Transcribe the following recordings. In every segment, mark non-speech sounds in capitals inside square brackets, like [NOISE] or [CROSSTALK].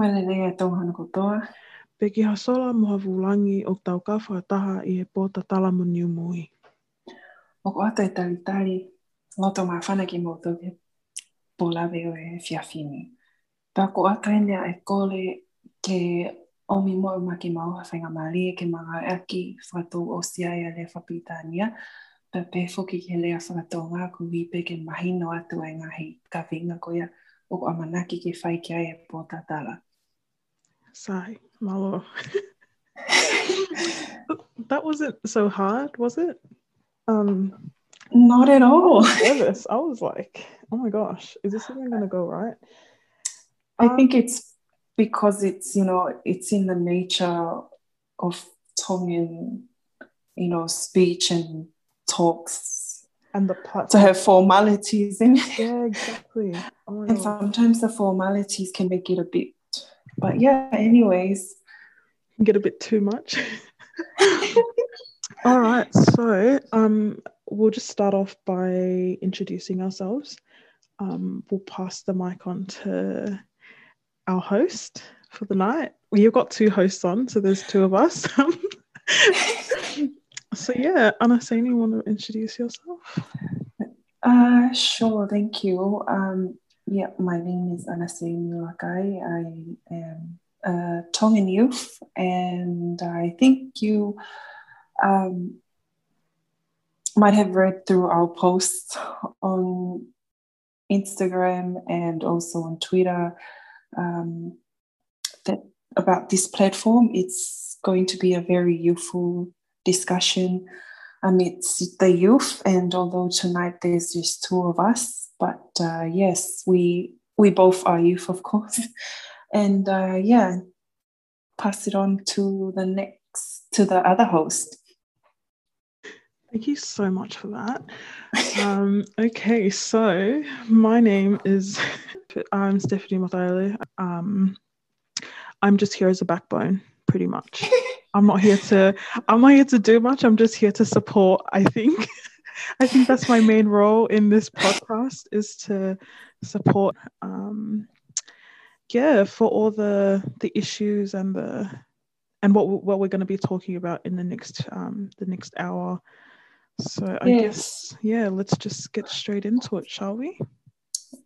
Mananea tau kotoa. Peki hasola moha vulangi o tau kawha taha i he pōta tala mo niu mui. O ko ata e tali tali, loto mā whana ki mō tōke pōlawe o e fiafini. Tā ko ata e nea e kōle ke o mi mō ma ki mā oha whenga mā ke mga aki whatou o sia e a le whapitania. Tā pefo ki ke lea whatou ngā ku ke mahi no atu e ngahi ka whinga koia o amanaki ke whai ki e pōta tala. Sai, malo. [LAUGHS] that wasn't so hard, was it? Um, Not at all. [LAUGHS] nervous. I was like, oh my gosh, is this even going to go right? I Um, think it's because it's you know it's in the nature of Tongan, you know, speech and talks and the to have formalities in it. Yeah, exactly. Oh And gosh. sometimes the formalities can make it a bit but yeah, anyways. get a bit too much. [LAUGHS] All right, so um, we'll just start off by introducing ourselves. Um, we'll pass the mic on to our host for the night. Well, you've got two hosts on, so there's two of us. [LAUGHS] so yeah, Anasini, you want to introduce yourself? Uh sure, thank you. Um yeah, my name is Anase Mulakai. I am a Tongan youth and I think you um might have read through our posts on Instagram and also on Twitter um, that about this platform. It's going to be a very youthful discussion amidst the youth. And although tonight there's just two of us, but uh, yes, we we both are youth, of course. [LAUGHS] And uh, yeah, pass it on to the next to the other host. Thank you so much for that. [LAUGHS] Um, okay, so my name is I'm Stephanie Mathaile. Um, I'm just here as a backbone, pretty much. [LAUGHS] I'm not here to I'm not here to do much. I'm just here to support. I think I think that's my main role in this podcast is to support. Um, yeah, for all the the issues and the and what what we're going to be talking about in the next um, the next hour. So I Yes. guess yeah, let's just get straight into it, shall we?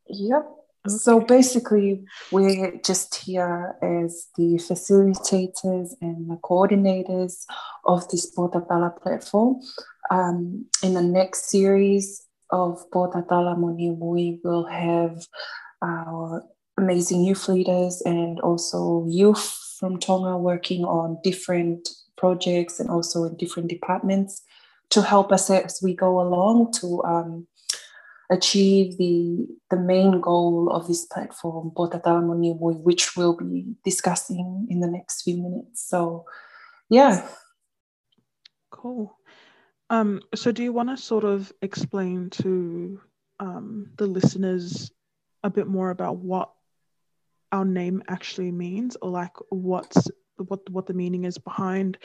Yep. So basically, we're just here as the facilitators and the coordinators of this Portatala platform. Um, in the next series of Portatala Moniumui, we'll have our amazing youth leaders and also youth from Tonga working on different projects and also in different departments to help us as we go along to um, achieve the the main goal of this platform, Potatala Moniumui, which we'll be discussing in the next few minutes. So, yeah, Cool. Um, so do you want to sort of explain to um, the listeners a bit more about what our name actually means, or like what's what what the meaning is behind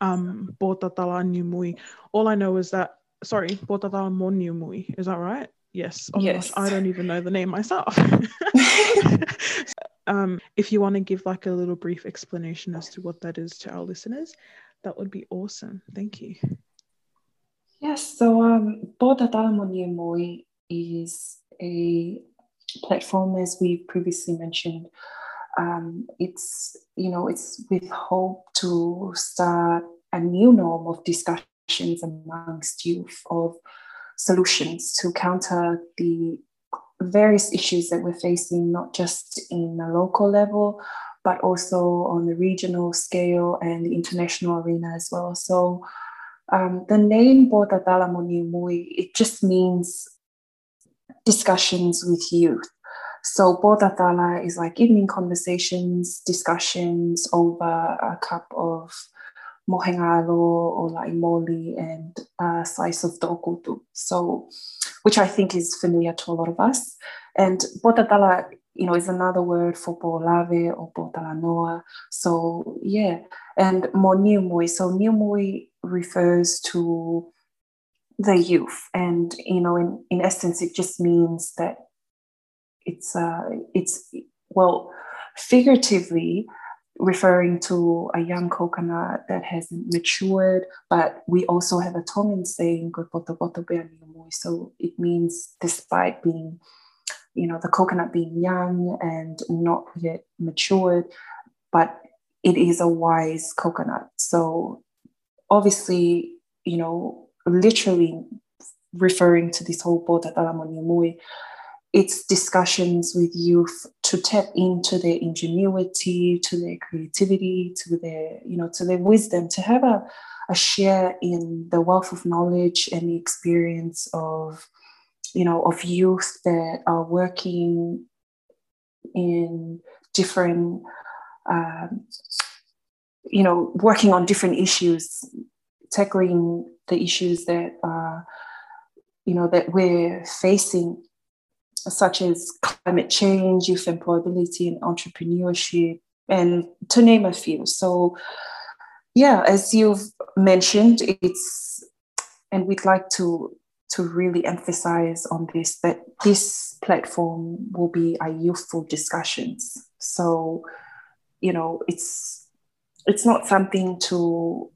um, Botatala Niumui? All I know is that sorry, Botatala Moniumui. Is that right? Yes. Oh my gosh, Yes. I don't even know the name myself. [LAUGHS] um, if you want to give like a little brief explanation as to what that is to our listeners, that would be awesome. Thank you. Yes, so um, Potatala Moniumui is a platform, as we previously mentioned. Um, it's you know it's with hope to start a new norm of discussions amongst youth of solutions to counter the various issues that we're facing, not just in a local level, but also on the regional scale and the international arena as well. So um, the name Potatala Moniumui, it just means discussions with youth. So Potatala is like evening conversations, discussions over a cup of mohengalo or like moli and a slice of dokutu. So, which I think is familiar to a lot of us. And Potatala, you know, is another word for Polave or Potalanoa. So yeah, and Moniumui. So Niumui refers to the youth. And, you know, in, in essence, it just means that it's uh, it's well, figuratively referring to a young coconut that hasn't matured, but we also have a Tongan saying so it means despite being, you know, the coconut being young and not yet matured, but it is a wise coconut. So obviously, you know, literally referring to this whole Bota Talamoniumui, it's discussions with youth to tap into their ingenuity, to their creativity, to their, you know, to their wisdom, to have a, a share in the wealth of knowledge and the experience of, you know, of youth that are working in different, um, you know, working on different issues, tackling the issues that are, you know, that we're facing such as climate change, youth employability, and entrepreneurship, and to name a few. So, yeah, as you've mentioned, it's, and we'd like to to really emphasize on this that this platform will be a youthful discussions. So, you know, it's it's not something to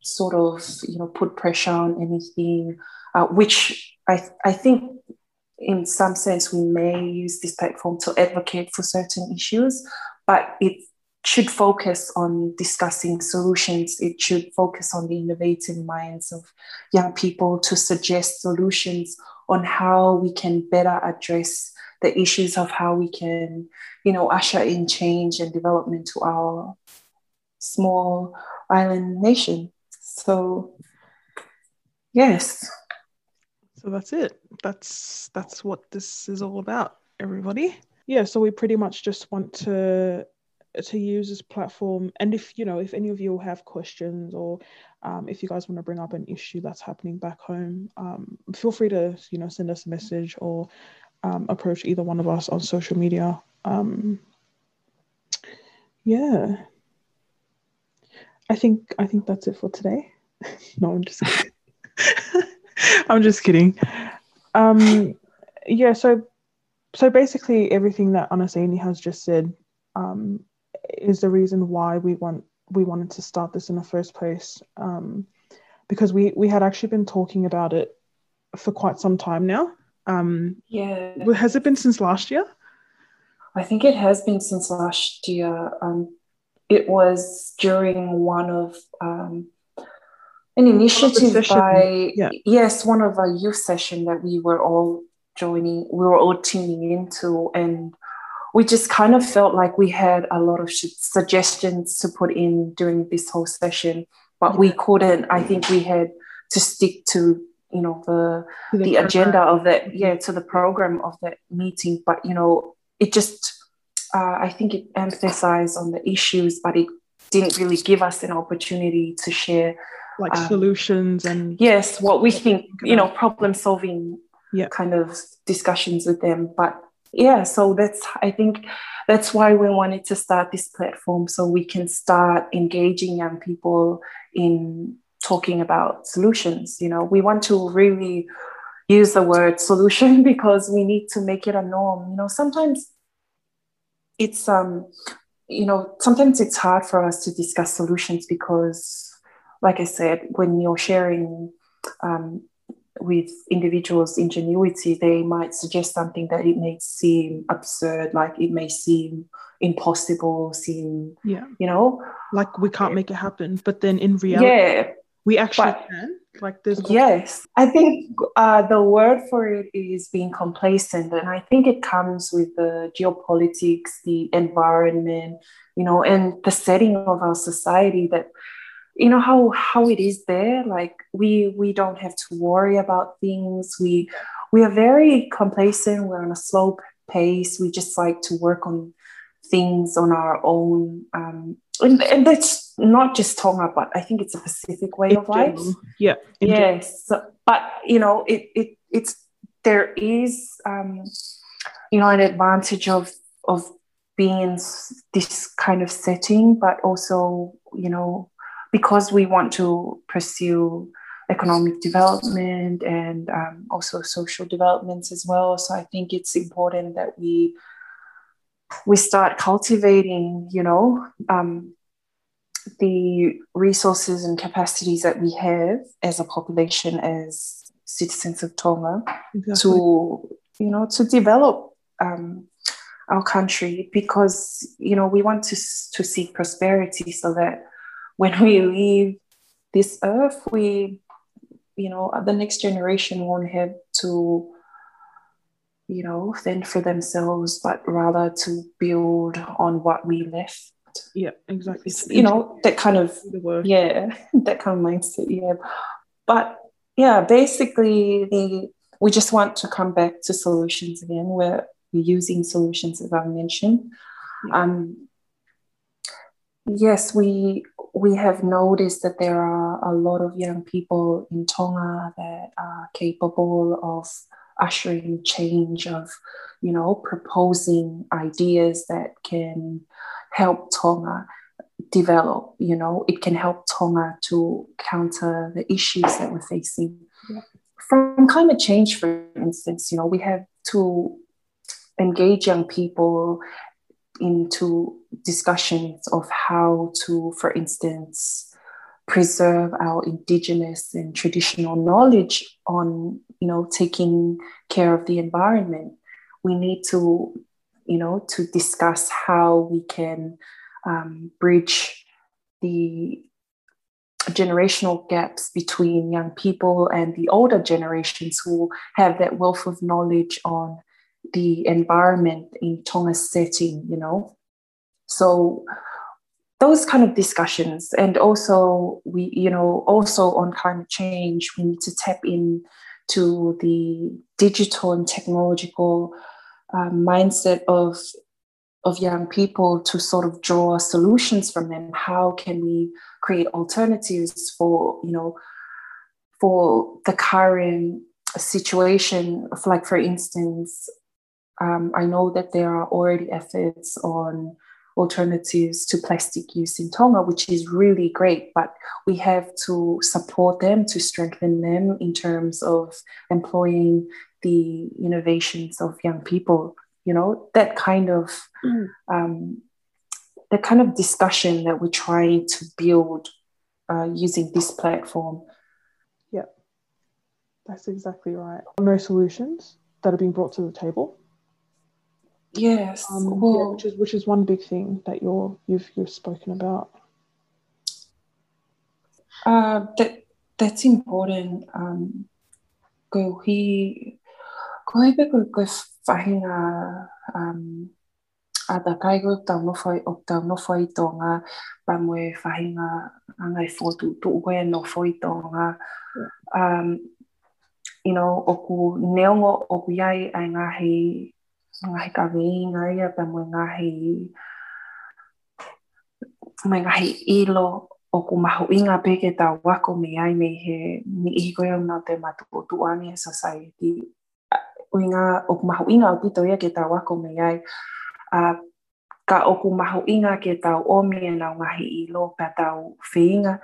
sort of you know put pressure on anything, uh, which I I think in some sense, we may use this platform to advocate for certain issues, but it should focus on discussing solutions. It should focus on the innovative minds of young people to suggest solutions on how we can better address the issues of how we can, you know, usher in change and development to our small island nation. So, yes. So that's it. That's that's what this is all about, everybody. Yeah, so we pretty much just want to to use this platform. And if you know if any of you have questions or um, if you guys want to bring up an issue that's happening back home um, feel free to you know send us a message or um, approach either one of us on social media. Um, yeah. I think i think that's it for today. [LAUGHS] No i'm just kidding. [LAUGHS] I'm just kidding. Um, yeah, so so basically everything that Anasini has just said um, is the reason why we want we wanted to start this in the first place. Um, because we we had actually been talking about it for quite some time now. Um, yeah. Has it been since last year? I think it has been since last year. Um, it was during one of um, an initiative by yeah. yes one of our youth session that we were all joining we were all tuning into and we just kind of felt like we had a lot of suggestions to put in during this whole session but we couldn't. I think we had to stick to you know the the, the agenda of that yeah to the program of that meeting but you know it just uh, i think it emphasized on the issues but it didn't really give us an opportunity to share like um, solutions and yes what we think you know problem solving yeah. kind of discussions with them but yeah so that's i think that's why we wanted to start this platform so we can start engaging young people in talking about solutions you know? We want to really use the word solution [LAUGHS] because we need to make it a norm you know? Sometimes it's um you know sometimes it's hard for us to discuss solutions because like I said, when you're sharing um, with individuals' ingenuity, they might suggest something that it may seem absurd, like it may seem impossible, seem, yeah, you know, like we can't make it happen. But then in reality, yeah, we actually but, can. Like there's yes, I think uh, the word for it is being complacent, and I think it comes with the geopolitics, the environment, you know, and the setting of our society that you know how how it is there like we we don't have to worry about things we we are very complacent we're on a slow pace we just like to work on things on our own um, and, and that's not just Tonga, but I think it's a Pacific way of life. Yeah. Yes. So, but you know, it it it's there is um, you know an advantage of of being in this kind of setting, but also you know because we want to pursue economic development and um, also social developments as well. So I think it's important that we we start cultivating, you know, um, the resources and capacities that we have as a population, as citizens of Tonga, exactly. to you know to develop um, our country because you know we want to to seek prosperity so that when we leave this earth, we you know the next generation won't have to you know fend for themselves, but rather to build on what we left. Yeah exactly. You know that kind of yeah [LAUGHS] that kind of mindset yeah. But yeah basically the we just want to come back to solutions again. Where we're using solutions as i mentioned. Yeah. um yes we we have noticed that there are a lot of young people in tonga that are capable of ushering change of you know proposing ideas that can help Tonga develop, you know, it can help Tonga to counter the issues that we're facing. Yeah. From climate change, for instance, you know, we have to engage young people into discussions of how to, for instance, preserve our indigenous and traditional knowledge on, you know, taking care of the environment. We need to you know, to discuss how we can um, bridge the generational gaps between young people and the older generations who have that wealth of knowledge on the environment in Tonga's setting, you know. So those kind of discussions and also we you know also on climate change we need to tap in to the digital and technological um, mindset of of young people to sort of draw solutions from them. How can we create alternatives for you know for the current situation? Of like for instance um, i know that there are already efforts on alternatives to plastic use in tonga which is really great but we have to support them to strengthen them in terms of employing the innovations of young people. You know that kind of mm. um, that kind of discussion that we're trying to build uh, using this platform. Yeah. That's exactly right. No solutions that are being brought to the table yes um, well, yeah, which is which is one big thing that you're you've you've spoken about. Uh, that that's important um, go he ko he pe ko ko whahinga um, a ta kai ko tau no whai o tau no whai tonga pa moe whahinga angai fotu tu koe no whai tonga um, you know, oku neongo oku iai ai ngahi ngahi ka wei ngai a pa moe ngahi mai ngahi ilo o ku mahu inga pe ke wako me ai me he ni ihi koe au nā te matu o tuani e society uinga o ku mahu inga o pito ia ke ta wako me ai. a ka o ku mahu inga ke tau omi e nga ngahi ilo pa tau whiinga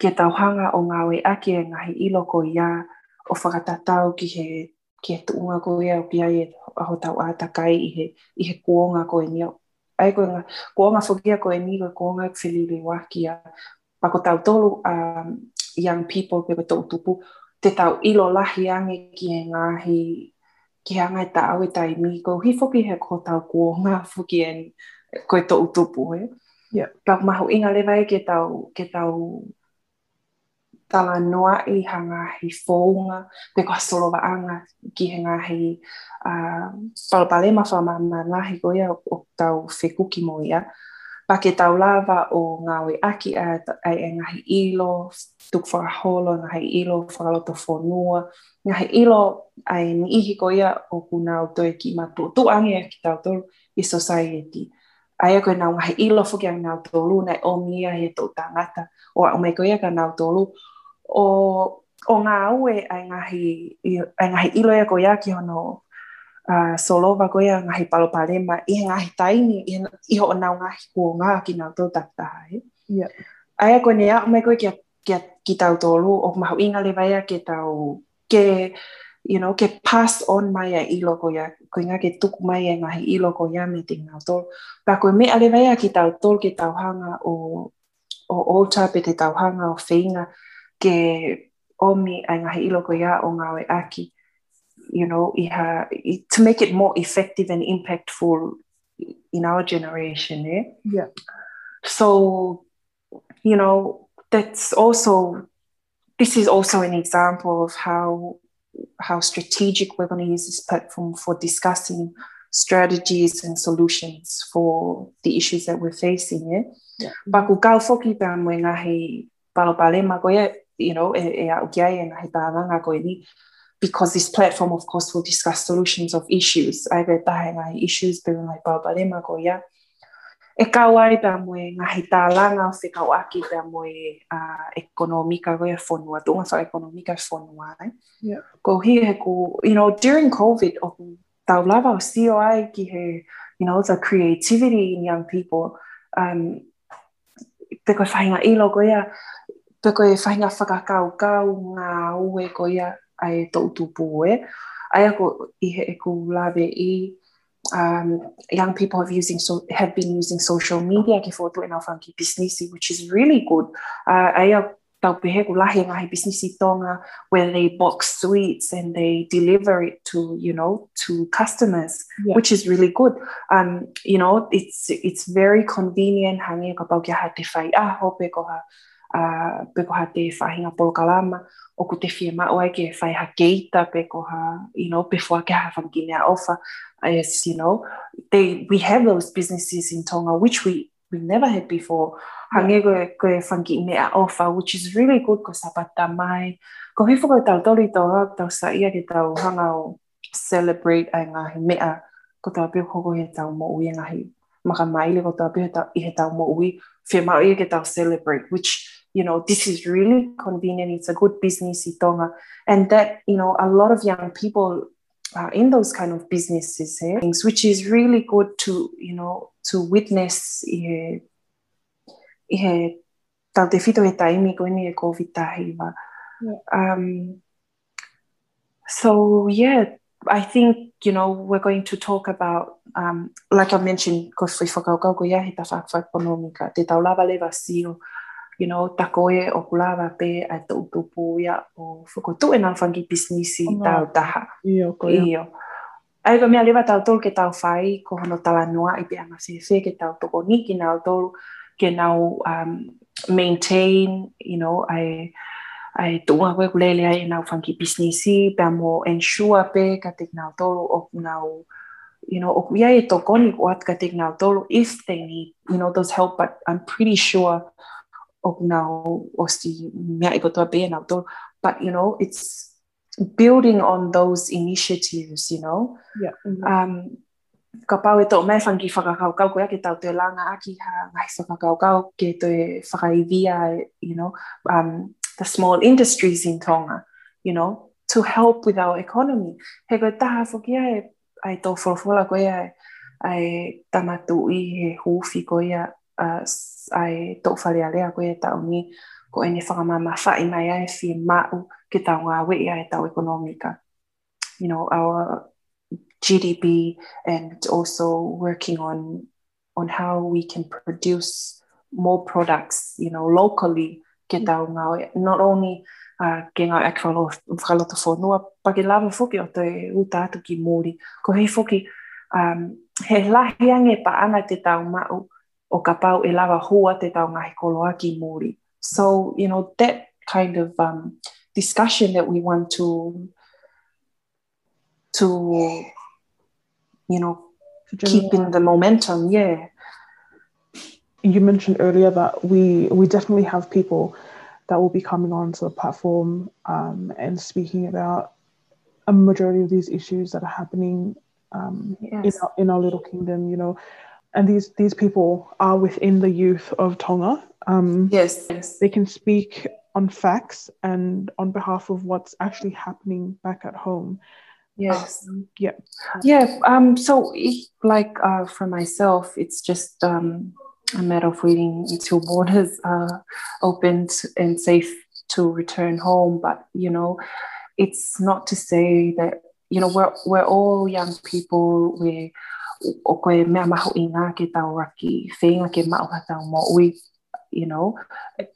ke tau hanga o ngā we ake ngahi ilo ko ia o whakatatau ki he ki he tuunga ko ia o pia e aho tau ātakai i he, i he kuonga ko e nio. Ai ko ngā kuonga whukia ko e ni ko kuonga e whilili waki a pako tau tolu um, young people pe tau tupu te tau ilo lahi ange ki e ngahi ki hanga e tau e tai mi ko hi foki he ko tau ko ngā foki ko e to utupu he. Yeah. Ka mahu inga lewa e ke tau, ke tau tala noa i hanga hi fōunga, pe kua solova anga ki hanga hi uh, whalapale ma whamama nga hi goia o tau whekuki mo ia. Pa ke tau lava o ngā aki a, a e ngā ilo, tuk whakaholo, ngā hi ilo, whakaloto whonua, ngā hi ilo a e ni ihi goia o kuna o toi ki ma tu, tu angi a ki tau tolu i society. A e koe nā ngā ilo fuki a ngā tolu, nei o mia he tō tangata, o a ome koe ka ngā tolu, o, o ngā ue a ngahi, ai ngahi ilo ia koea ki hono uh, solova koea ngahi paloparema, i ngahi taini i, i ho nau ngahi kua ngā ki ngā tō takta hai. Yeah. Aia koe nea, mai koe kia, kia, ki tau tōlu o mahu inga lewaia ke tau ke you know, ke pass on mai a ilo ko ia, ko inga ke tuku mai e ngahi ilo ko ia me te ngā tol. Pa koe me alewaia ki tau tol ki tau hanga o, o ota pe te tauhanga o whainga, ke omi ai ngahi ia o aki you know iha, to make it more effective and impactful in our generation eh? yeah so you know that's also this is also an example of how how strategic we're going to use this platform for discussing strategies and solutions for the issues that we're facing. Yeah. Yeah. Kau foki pa mo ngahi palo pale ma ko you know au kia ngahi ta nga ko ni because this platform of course will discuss solutions of issues. Ve ta ngahi issues pe ngai palo pale ma ko ya e kau ai pia mo e ngahi tālanga o whikau aki pia mo e uh, ekonomika ko e whonua, tunga wha ekonomika whonua. Eh? Yeah. Ko hi he ko, you know, during COVID, o tau lava o ai ki he, you know, the creativity in young people. Um, pe koe whainga ilo ko ia, pe koe whainga whakakau kau ngā ue ko ia ai tau tupu e. Ai ako i he e ko lawe i um, young people have using so have been using social media ke foto in our funky business, which is really good. Uh, I tau pehe ko lahi ngahi business tonga where they box sweets and they deliver it to you know to customers Yeah. which is really good um you know it's it's very convenient hangi ka pau kia ha te whai aho pe ko ha uh, pe ko ha te whahinga polokalama o ko te whia ma oai ke whai ha keita pe ko ha you know before ke ha whanginea ofa is you know. They we have those businesses in Tonga which we we never had before. Hange ko ko whangi mea ofa which is really good ko sapata mai. Ko hifo ko tau tori tau tau sa ia ke tau hanga o celebrate ai ngahi mea ko tau pio koko he tau mo ui ngahi maka maile ko tau pio he tau, i he tau mo ui. Whia mau ia ke tau celebrate which you know this is really convenient it's a good business itonga and that you know a lot of young people are in those kind of businesses eh? things which is really good to you know to witness i he, i te whito he taimi ko ni e COVID tahi wa. Yeah. Um, so yeah, I think you know we're going to talk about um, like I mentioned ko fai whakaukau ko ia he ta whakawha ekonomika te tau lava you know ta koe o kulava pe a te utupu ia o whakotu e nang whangi businessi Oh, tau taha Io, ko ia. Iyo. Ai ka mea lewa tau tolu ke tau whai, ko hono tala noa i pe anga whewhe ke tau toko ni ki nau tolu, ke nau um, maintain, you know, ai, ai tuunga koe kulele ai nau whanki businessi, pe mo ensure pe ka te nau tolu o nau, you know, o ia e tokoni ko at ka te nau tolu if they need, you know, those help, but I'm pretty sure o nau o sti mea i kotoa pe e nau tolu, but you know, it's building on those initiatives, you know. Yeah. mhm. Um, ka pau e tō mai whangi whakakaukau koe ke tau te langa aki ha ngai whakakaukau ke te whakaivia, you know, um, the small industries in Tonga, you know, to help with our economy. He koe taha whoki ai, ai tō wholawhola koe ai, ai tamatu i he huwhi koe ia, uh, ai tō whare alea koe e tau ni, ko ene whakamama whai mai ai whi mau ke tau ngā wei ai tau ekonomika. You know, our GDP and also working on on how we can produce more products, you know, locally ke tau ngā wei. Not only uh, ke ngā e whakaloto whanua, pa lava whoki o te uta atu ki Māori. Ko hei whoki, um, he lahi ange pa ana te tau mau o ka pau e lava hua te tau ngahi koloa ki Māori. So, you know, that kind of um, discussion that we want to to you know To keep in the momentum yeah. You mentioned earlier that we we definitely have people that will be coming onto the platform um, and speaking about a majority of these issues that are happening um, in, our, in our little kingdom, you know, and these these people are within the youth of Tonga. Um, yes yes They can speak on facts and on behalf of what's actually happening back at home. yes Um, yeah, yeah um so like uh for myself it's just um a matter of waiting until borders are opened and safe to return home. But you know, it's not to say that you know we're we're all young people. We o koe mea maho i ngā ke tau raki, whenga ke mao ha tau mo ui, you know.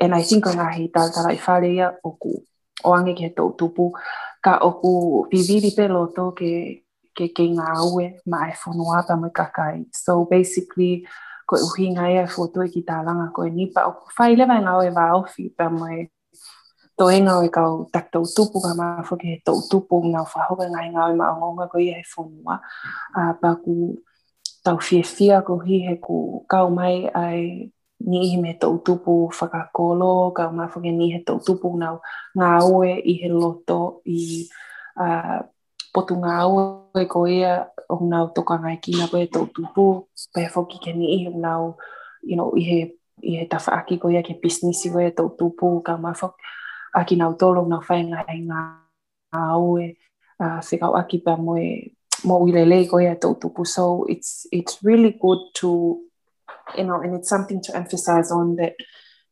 And I think o ngā hei tau tala i whare o ku o ange ke tau tupu, ka o ku viviri pe loto ke, ke, ke ngā ue ma e whanua pa mai kakai. So basically, ko e uhi ngā ea e e ki tā langa ko e nipa o ku whai lewa ngā oe wā ofi pa mai to e ngau e kau tak tau tupu ka maa whake he tau tupu ngā whahoka ngai ngā oe maa ngonga ko ia he whanua. Uh, pa ku tau fia fia ko hi he ku kau mai ai ni hi me tau tupu whakakolo, kau mai whake ni he tau tupu nau ngā oe i he loto i uh, potu ngā oe ko ia o nau toka ngai ki nga tau tupu, pe whoki ke ni i he nau you know, i he i he tawha aki ko ia ke business i ko ia tau tupu, kau mai whake aki nau tolo nau whainga i ngā oe, uh, whikau aki pa moe So it's it's really good to you know, and it's something to emphasize on that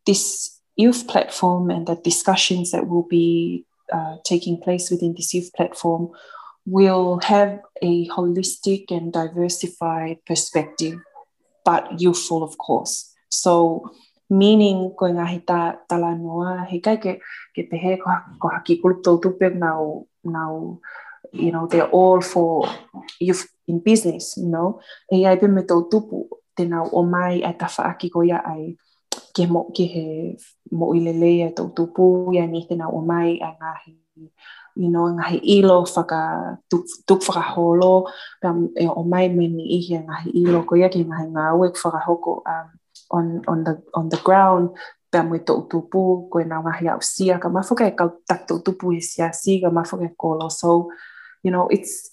this youth platform and the discussions that will be uh, taking place within this youth platform will have a holistic and diversified perspective, but youthful, of course. So, meaning going ahita talanoa, he kai ke ke pehe ko haki kuluto tupe now now you know, they're all for youth in business, you know. E ai pe me tau tupu, tēnā o mai ai ta whaaki ko ia ai ke mo ke he mo i lele ai tau tupu, ia ni tēnā o mai ai ngahi, you know, ngahi ilo whaka tuk, whakaholo, pia e o mai me ni ihi ngahi ilo ko ia ki ngahi ngā uek whakahoko um, on, on, the, on the ground, pea mo tau tupu, ko e nā ngahi au sia, ka mawhaka e kau tak tau tupu e sia si, ka mawhaka e kolo, so, you know, it's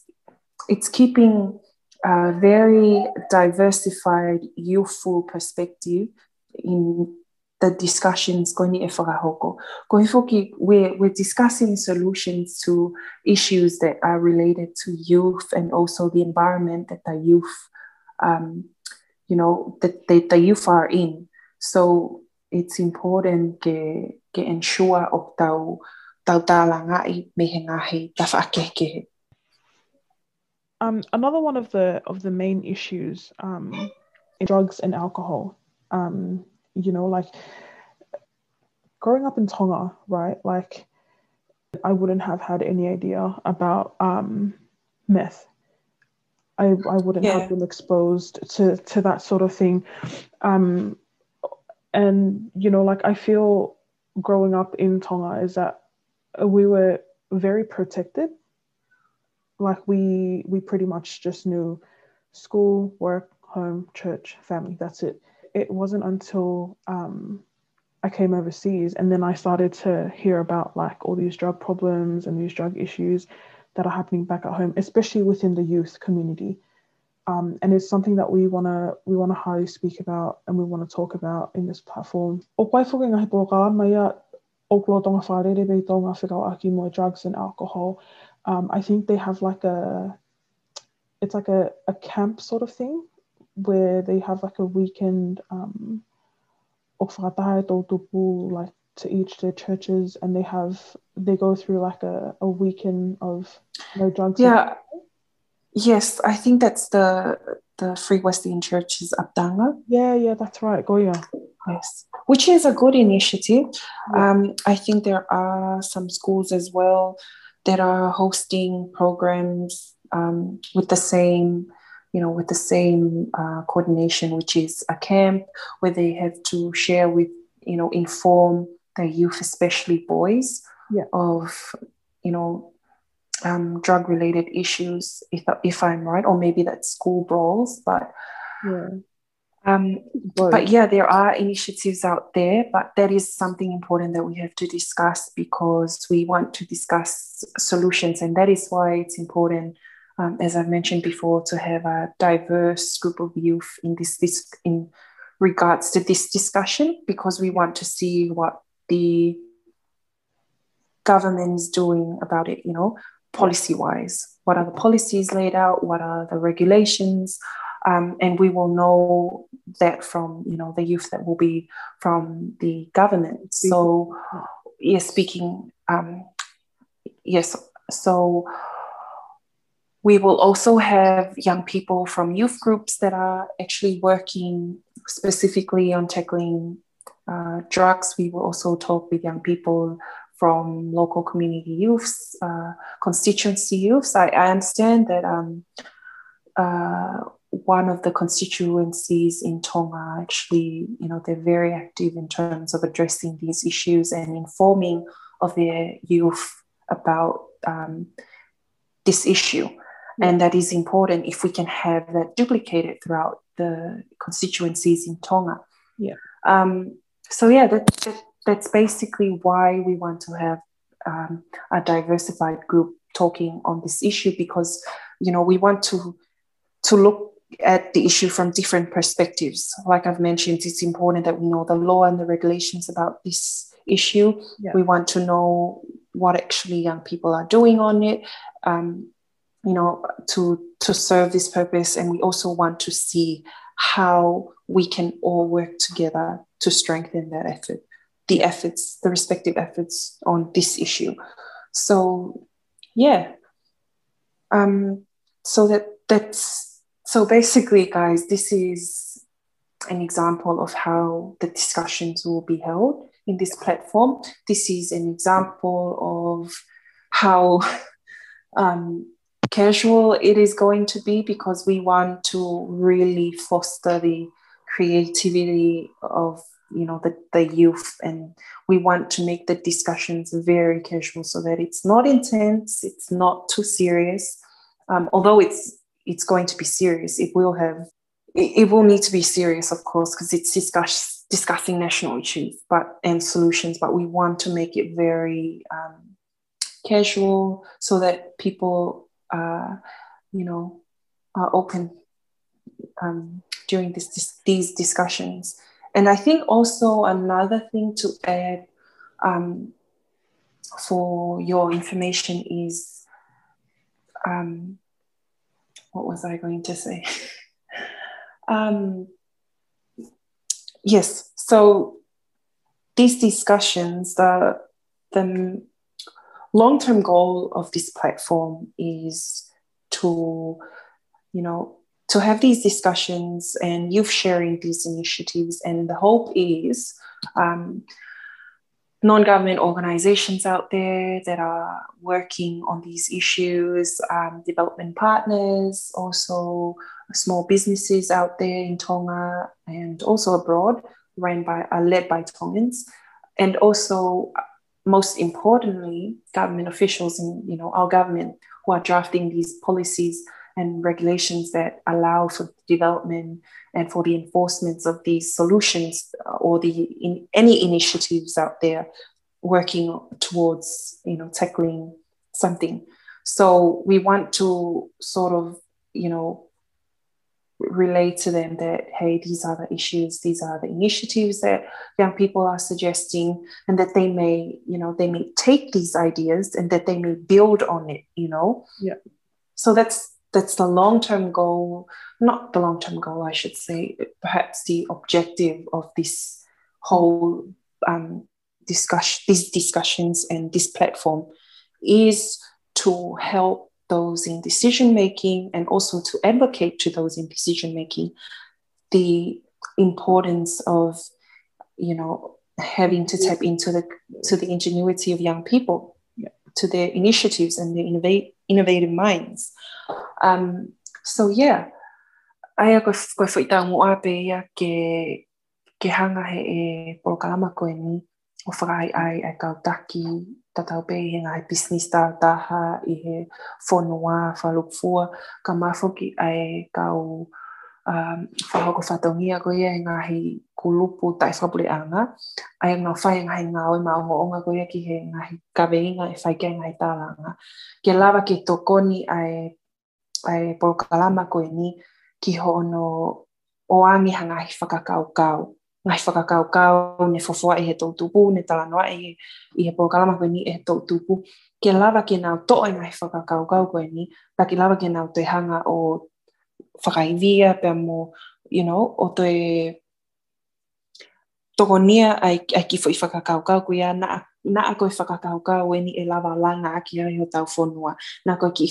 it's keeping a very diversified, youthful perspective in the discussions going. Ko we're, we're discussing solutions to issues that are related to youth and also the environment that the youth, um, you know, that the, the youth are in. So it's important to, ensure of tau, tau tālanga i mehe ngahi ta whaakekehe. Um, another one of the of the main issues um, drugs and alcohol. Um, you know, like growing up in Tonga, right? Like I wouldn't have had any idea about um, meth. I, I wouldn't yeah. have been exposed to to that sort of thing. Um, and you know, like I feel growing up in Tonga is that we were very protected like we we pretty much just knew school, work, home, church, family. That's it. It wasn't until um, I came overseas and then I started to hear about like all these drug problems and these drug issues that are happening back at home, especially within the youth community. Um, and it's something that we wanna we wanna highly speak about and we want to talk about in this platform. Drugs and alcohol um, I think they have like a it's like a, a camp sort of thing where they have like a weekend um like to each their churches and they have they go through like a, a weekend of no drugs. Yeah. Yes, I think that's the the Free Wesleyan Church's Abdanga. Yeah, yeah, that's right. Goya. Yes, which is a good initiative. Yeah. Um, I think there are some schools as well that are hosting programs um, with the same you know with the same uh, coordination which is a camp where they have to share with you know inform the youth especially boys yeah. of you know um, drug related issues if, if i'm right or maybe that's school brawls but yeah um, but yeah, there are initiatives out there, but that is something important that we have to discuss because we want to discuss solutions, and that is why it's important, um, as I've mentioned before, to have a diverse group of youth in this, this in regards to this discussion because we want to see what the government is doing about it. You know, policy wise, what are the policies laid out? What are the regulations? Um, and we will know that from you know the youth that will be from the government. So, yes, speaking um, yes, so we will also have young people from youth groups that are actually working specifically on tackling uh, drugs. We will also talk with young people from local community youths, uh, constituency youths. I, I understand that um, uh, one of the constituencies in Tonga actually, you know, they're very active in terms of addressing these issues and informing of their youth about um, this issue. And that is important if we can have that duplicated throughout the constituencies in Tonga. Yeah. Um, so yeah, that, that, that's basically why we want to have um, a diversified group talking on this issue because you know we want to to look at the issue from different perspectives. Like I've mentioned, it's important that we know the law and the regulations about this issue. Yeah. We want to know what actually young people are doing on it, um, you know, to to serve this purpose. And we also want to see how we can all work together to strengthen that effort, the efforts, the respective efforts on this issue. So, yeah. Um, so that that's so basically, guys, this is an example of how the discussions will be held in this platform. This is an example of how [LAUGHS] um, casual it is going to be because we want to really foster the creativity of you know the, the youth and we want to make the discussions very casual so that it's not intense it's not too serious um, although it's it's going to be serious. It will have it, will need to be serious of course because it's discuss, discussing national issues but and solutions but we want to make it very um, casual so that people uh, you know are open um, during this, this, these discussions. And i think also another thing to add um, for your information is um, what was i going to say [LAUGHS] um, yes so these discussions, the, the long-term goal of this platform is to, you know, to have these discussions and youth sharing these initiatives. And the hope is um, non-government organizations out there that are working on these issues, um, development partners, also small businesses out there in Tonga and also abroad ran by, uh, led by Tongans, and also, most importantly, government officials in you know our government who are drafting these policies and regulations that allow for development and for the enforcement of these solutions uh, or the in any initiatives out there working towards you know tackling something. So we want to sort of you know relate to them that hey these are the issues these are the initiatives that young people are suggesting and that they may you know they may take these ideas and that they may build on it you know? Yeah. So that's that's the long-term goal not the long-term goal i should say perhaps the objective of this whole um, discussion these discussions and this platform is to help those in decision making and also to advocate to those in decision making the importance of you know having to tap into the to the ingenuity of young people. To their initiatives and their innovate, innovative minds. Um, so yeah. Ai ko ko foi ta mo ape ya ke ke hanga he e polokalama ko ni. O whakai ai ai kau taki tatau pe he ngai business ta taha i he whanua whalukfua ka mafoki ai kau um, whahoko whatongia koe e ngahi kulupu tai whapure anga. Ai ngā whai ngahi ngā oi ma ongo onga koe ki he ngahi kaweinga e whai kia ngahi tālanga. Ke lawa ke tokoni ai ai polokalama koe ni ki hono o angi hangahi whakakau kau. Ngai whakakau kau, ne fofoa i he tau tupu, ne talanoa i, i he pōkalama koe ni e he tau tupu. Ke lawa ke nau toa i ngai whakakau kau koe ni, pa ke lawa ke nau te hanga o whakaivia pe you know, o to e tokonia ai, ki fo i whakakaukau ko ia na na ako i e ni e langa aki ai o tau whonua. Na ko ki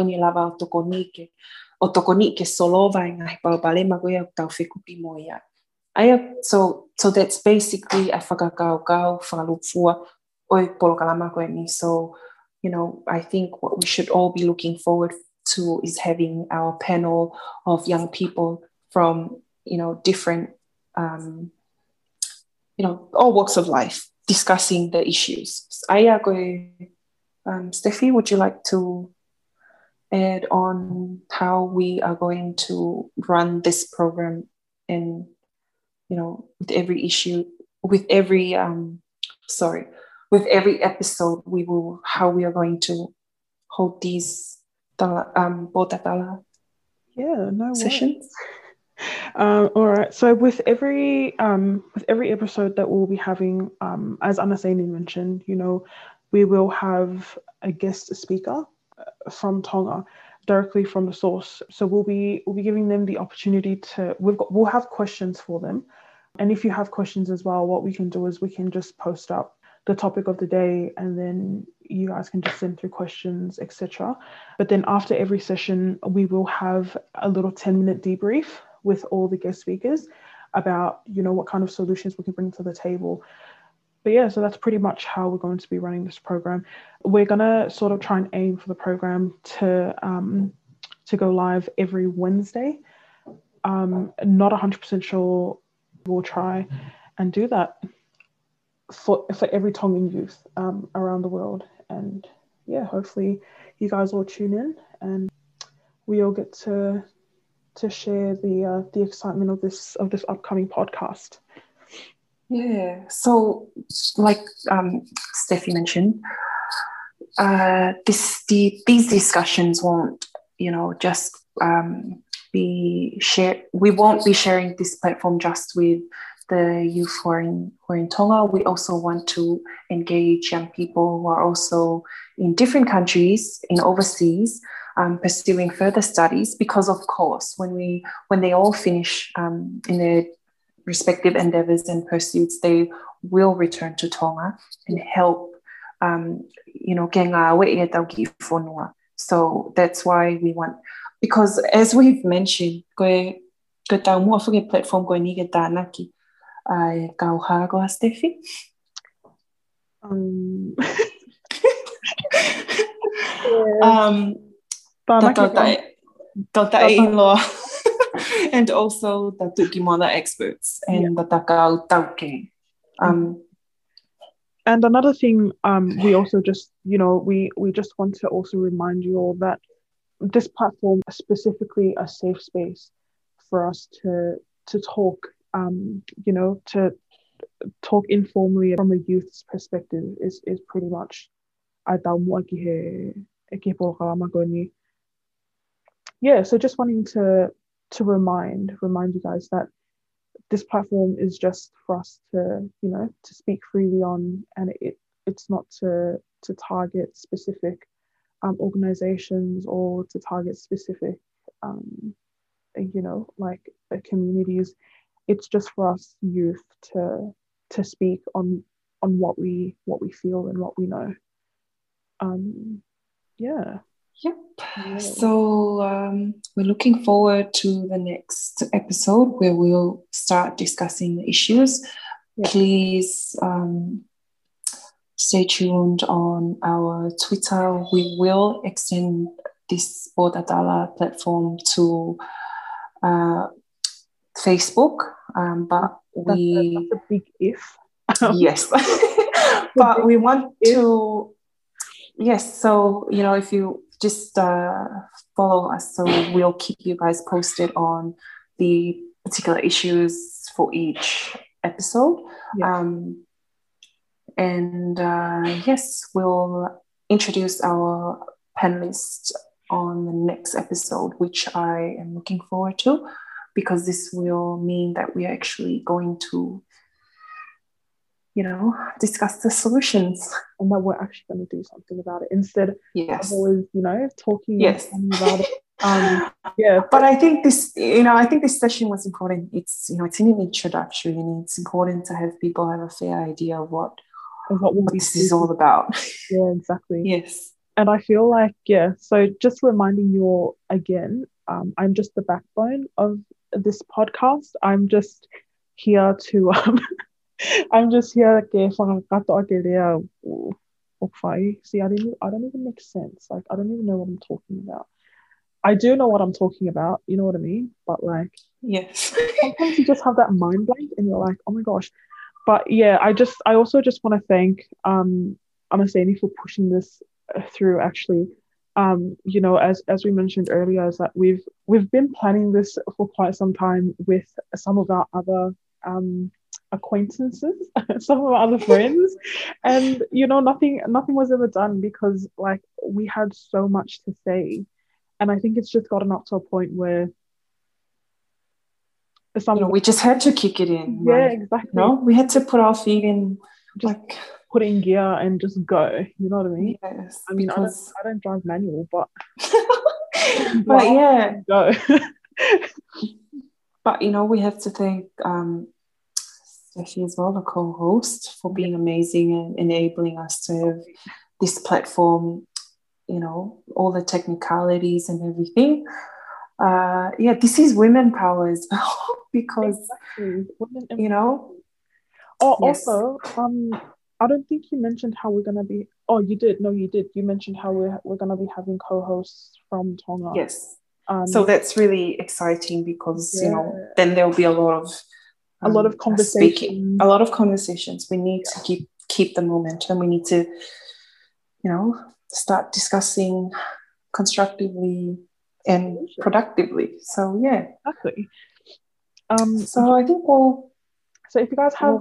e ni lava o tokoni ke o tokoni ke solova i ngahi pau palema ko tau so, so that's basically a whakakaukau, whakalupua o i polo kalama ko e. So, you know, I think what we should all be looking forward to is having our panel of young people from, you know, different, um, you know, all walks of life discussing the issues. Aya um, Steffi, would you like to add on how we are going to run this program and, you know, with every issue, with every, um, sorry, with every episode, we will how we are going to hold these um, botatala yeah, no sessions. Um, all right. So with every um, with every episode that we'll be having, um, as Anasini mentioned, you know, we will have a guest speaker uh, from Tonga directly from the source. So we'll be we'll be giving them the opportunity to we've got we'll have questions for them. And if you have questions as well, what we can do is we can just post up the topic of the day and then you guys can just send through questions etc but then after every session we will have a little 10 minute debrief with all the guest speakers about you know what kind of solutions we can bring to the table. But yeah so that's pretty much how we're going to be running this program. We're going to sort of try and aim for the program to um, to go live every wednesday. Um, not 100% sure we'll try and do that for for every Tongan youth um, around the world. And yeah, hopefully you guys all tune in and we all get to to share the uh, the excitement of this of this upcoming podcast. Yeah. So, like um, Steffi mentioned, uh, this the these discussions won't you know just um, be shared. We won't be sharing this platform just with the youth who are in who are in Tonga. We also want to engage young people who are also in different countries, in overseas, um, pursuing further studies. Because of course, when we when they all finish um, in their respective endeavors and pursuits, they will return to Tonga and help. Um, you know, so that's why we want because as we've mentioned, ko ko tau mua platform ko ni ke tānaki ai kau hago a Steffi? Um, [LAUGHS] um tota inloa [LAUGHS] and also the Tukimola experts and the Takao Tauke. Um, and another thing, um, we also just, you know, we we just want to also remind you all that this platform is specifically a safe space for us to to talk um, you know, to talk informally from a youth's perspective is is pretty much yeah so just wanting to to remind remind you guys that this platform is just for us to you know to speak freely on and it it's not to to target specific um, organizations or to target specific um, you know like uh, communities it's just for us youth to to speak on on what we what we feel and what we know. Um yeah. Yep. Yeah. so um, we're looking forward to the next episode where we'll start discussing the issues. Yeah. please um, stay tuned on our twitter. We will extend this Bodadala platform to uh, Facebook, um, but we that's a, that's a big if. [LAUGHS] yes, [LAUGHS] but we want to. Yes, so you know, if you just uh, follow us, so we'll keep you guys posted on the particular issues for each episode. Yeah. Um, and uh, yes, we'll introduce our panelists on the next episode, which I am looking forward to because this will mean that we are actually going to you know discuss the solutions and that we're actually going to do something about it instead yes. of always you know talking yes. about it um, [LAUGHS] yeah. But I think this, you know, I think this session was important. It's, you know, it's an introductory and it's important to have people have a fair idea of what, of what, what this is all about. Yeah, exactly. yes. And I feel like, yeah, so just reminding you all again, um, I'm just the backbone of this podcast. I'm just here to um [LAUGHS] I'm just here que See, I didn't I don't even make sense. Like I don't even know what I'm talking about. I do know what I'm talking about, you know what I mean? But like yes. sometimes you just have that mind blank and you're like, oh my gosh. But yeah, I just I also just want to thank um Anasini for pushing this through actually um, you know, as as we mentioned earlier, is that we've we've been planning this for quite some time with some of our other um, acquaintances, [LAUGHS] some of our other friends, and you know, nothing nothing was ever done because like we had so much to say, and I think it's just gotten up to a point where some you know, we just had to kick it in. Yeah, right? exactly. No, we had to put our feet in, just like put in gear and just go. You know what I mean? Yes. I mean, because... I, don't, I don't drive manual, but [LAUGHS] but yeah, go. [LAUGHS] but you know, we have to thank um, Steffi as well, the co-host, for being amazing and enabling us to have this platform. You know, all the technicalities and everything. Uh, yeah, this is women power as [LAUGHS] well because exactly. women, you know. Oh, yes. also, um, I don't think you mentioned how we're gonna be. Oh, you did. No, you did. You mentioned how we're we're gonna be having co-hosts from Tonga. Yes. Um, so that's really exciting because yeah. you know then there'll be a lot of um, a lot of conversations. A lot of conversations. We need yeah. to keep keep the momentum. We need to, you know, start discussing constructively and productively. So yeah, exactly. Um, so I think we'll so if you guys have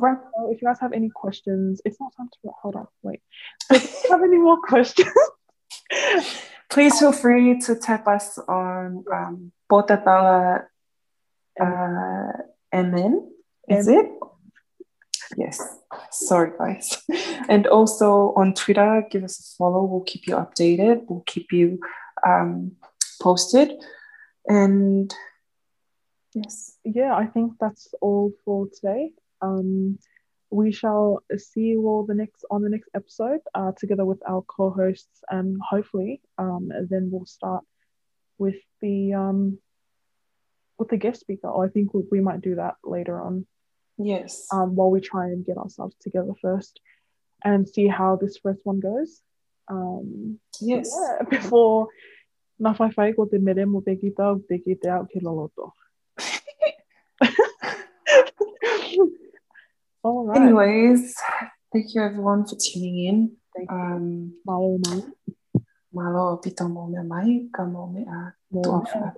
if you guys have any questions, it's not time to hold on, wait. if you have any more [LAUGHS] questions, please feel free to tap us on um, uh, MN. Is it? Yes. Sorry, guys. [LAUGHS] And also on Twitter, give us a follow. We'll keep you updated. We'll keep you um, posted. And yes. Yeah, I think that's all for today. Um, we shall see you all the next on the next episode uh, together with our co-hosts and hopefully um, then we'll start with the um, with the guest speaker. Or I think we, we might do that later on. Yes. Um, while we try and get ourselves together first and see how this first one goes. Um, yes. yeah, [LAUGHS] before na fai ko te mere mo te kita te kita ke loloto All right. Anyways, thank you everyone for tuning in. Thank Um, malo mai. Malo pito mo me mai, ka mo me a tuafa.